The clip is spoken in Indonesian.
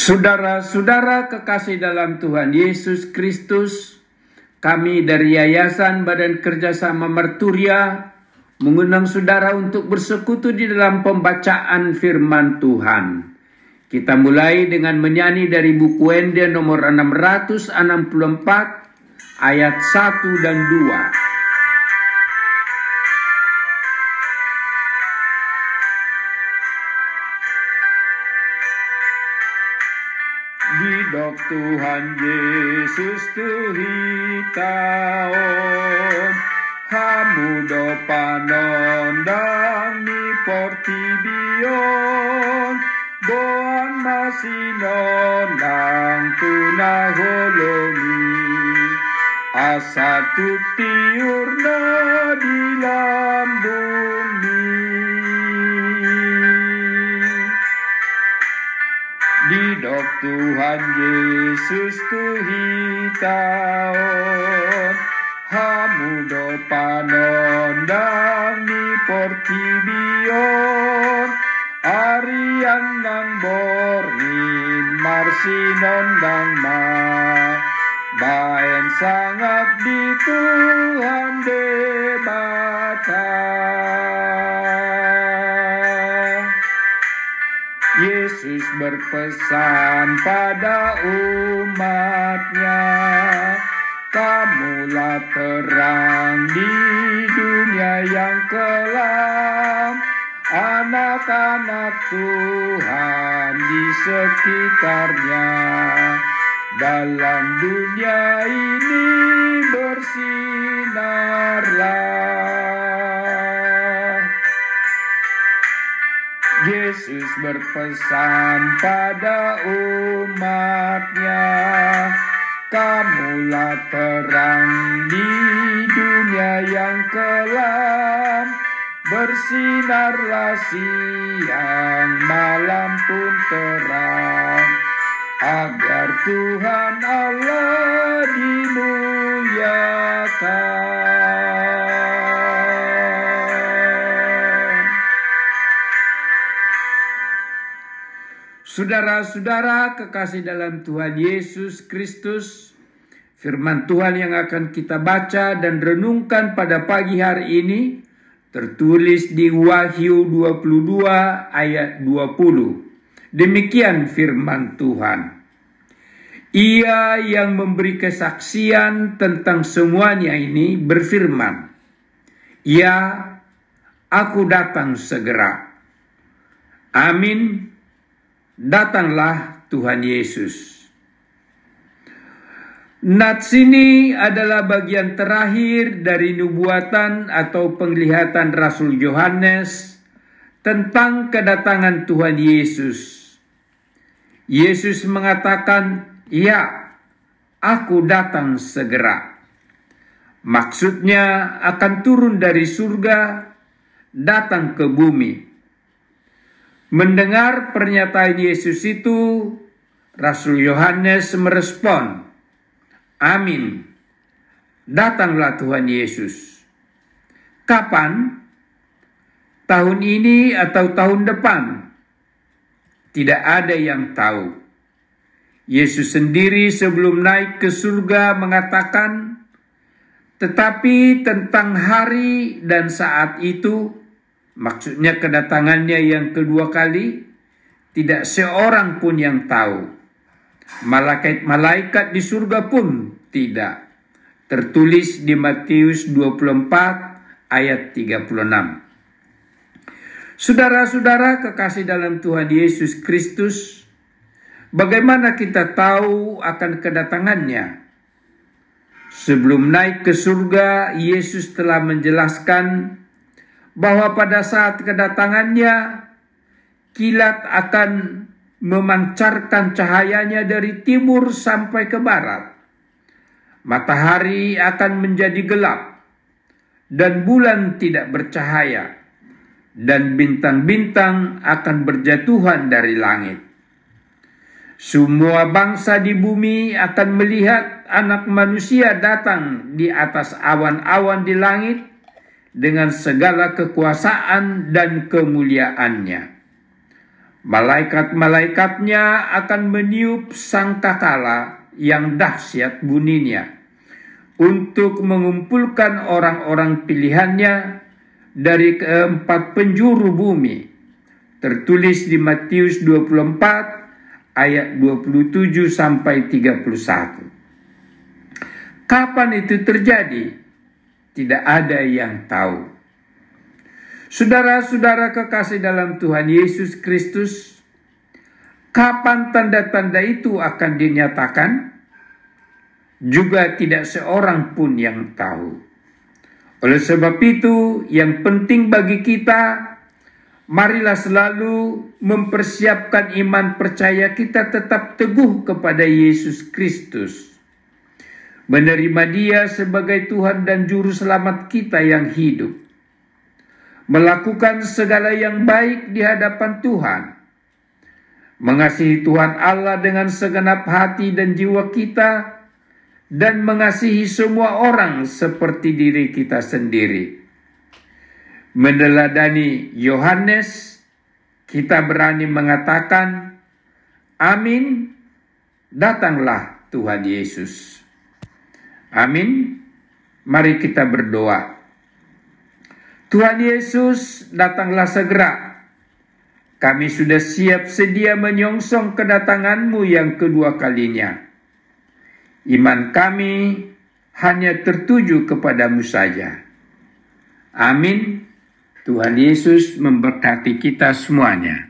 Saudara-saudara kekasih dalam Tuhan Yesus Kristus, kami dari Yayasan Badan Kerjasama Merturia mengundang saudara untuk bersekutu di dalam pembacaan firman Tuhan. Kita mulai dengan menyanyi dari buku Wende nomor 664 ayat 1 dan 2. Dok Tuhan Yesus tuhitaon Hamudo panon dang ni portibion Goan masinon nang tunaholongi Asa tiurna di lambung Didok Tuhan Yesus tuhitaon Hamudo panondang ni portibion. Arian nang bornin marsinon nang ma. Bayan sangat di Tuhan debata Yesus berpesan pada umatnya Kamulah terang di dunia yang kelam. Anak-anak Tuhan di sekitarnya Dalam dunia ini bersinarlah Yesus berpesan pada umatnya Kamulah terang di dunia yang kelam. Bersinarlah siang malam pun terang Agar Tuhan Allah dimuliakan Saudara-saudara kekasih dalam Tuhan Yesus Kristus, firman Tuhan yang akan kita baca dan renungkan pada pagi hari ini tertulis di Wahyu 22 ayat 20. Demikian firman Tuhan. Ia yang memberi kesaksian tentang semuanya ini berfirman, Ya, aku datang segera. Amin datanglah Tuhan Yesus. Nats ini adalah bagian terakhir dari nubuatan atau penglihatan Rasul Yohanes tentang kedatangan Tuhan Yesus. Yesus mengatakan, "Ya, aku datang segera." Maksudnya akan turun dari surga, datang ke bumi Mendengar pernyataan Yesus itu, Rasul Yohanes merespon, Amin. Datanglah Tuhan Yesus. Kapan? Tahun ini atau tahun depan? Tidak ada yang tahu. Yesus sendiri sebelum naik ke surga mengatakan, tetapi tentang hari dan saat itu Maksudnya kedatangannya yang kedua kali tidak seorang pun yang tahu. Malaikat-malaikat di surga pun tidak. Tertulis di Matius 24 ayat 36. Saudara-saudara kekasih dalam Tuhan Yesus Kristus, bagaimana kita tahu akan kedatangannya? Sebelum naik ke surga, Yesus telah menjelaskan bahwa pada saat kedatangannya kilat akan memancarkan cahayanya dari timur sampai ke barat. Matahari akan menjadi gelap dan bulan tidak bercahaya dan bintang-bintang akan berjatuhan dari langit. Semua bangsa di bumi akan melihat anak manusia datang di atas awan-awan di langit dengan segala kekuasaan dan kemuliaannya. Malaikat-malaikatnya akan meniup sangkakala yang dahsyat bunyinya untuk mengumpulkan orang-orang pilihannya dari keempat penjuru bumi. Tertulis di Matius 24 ayat 27 sampai 31. Kapan itu terjadi? Tidak ada yang tahu. Saudara-saudara kekasih dalam Tuhan Yesus Kristus, kapan tanda-tanda itu akan dinyatakan? Juga tidak seorang pun yang tahu. Oleh sebab itu, yang penting bagi kita, marilah selalu mempersiapkan iman percaya kita tetap teguh kepada Yesus Kristus. Menerima Dia sebagai Tuhan dan Juru Selamat kita yang hidup. Melakukan segala yang baik di hadapan Tuhan. Mengasihi Tuhan Allah dengan segenap hati dan jiwa kita dan mengasihi semua orang seperti diri kita sendiri. Meneladani Yohanes, kita berani mengatakan, Amin, datanglah Tuhan Yesus. Amin, mari kita berdoa. Tuhan Yesus, datanglah segera. Kami sudah siap sedia menyongsong kedatanganmu yang kedua kalinya Iman kami hanya tertuju kepadamu saja. Amin. Tuhan Yesus memberkati kita semuanya.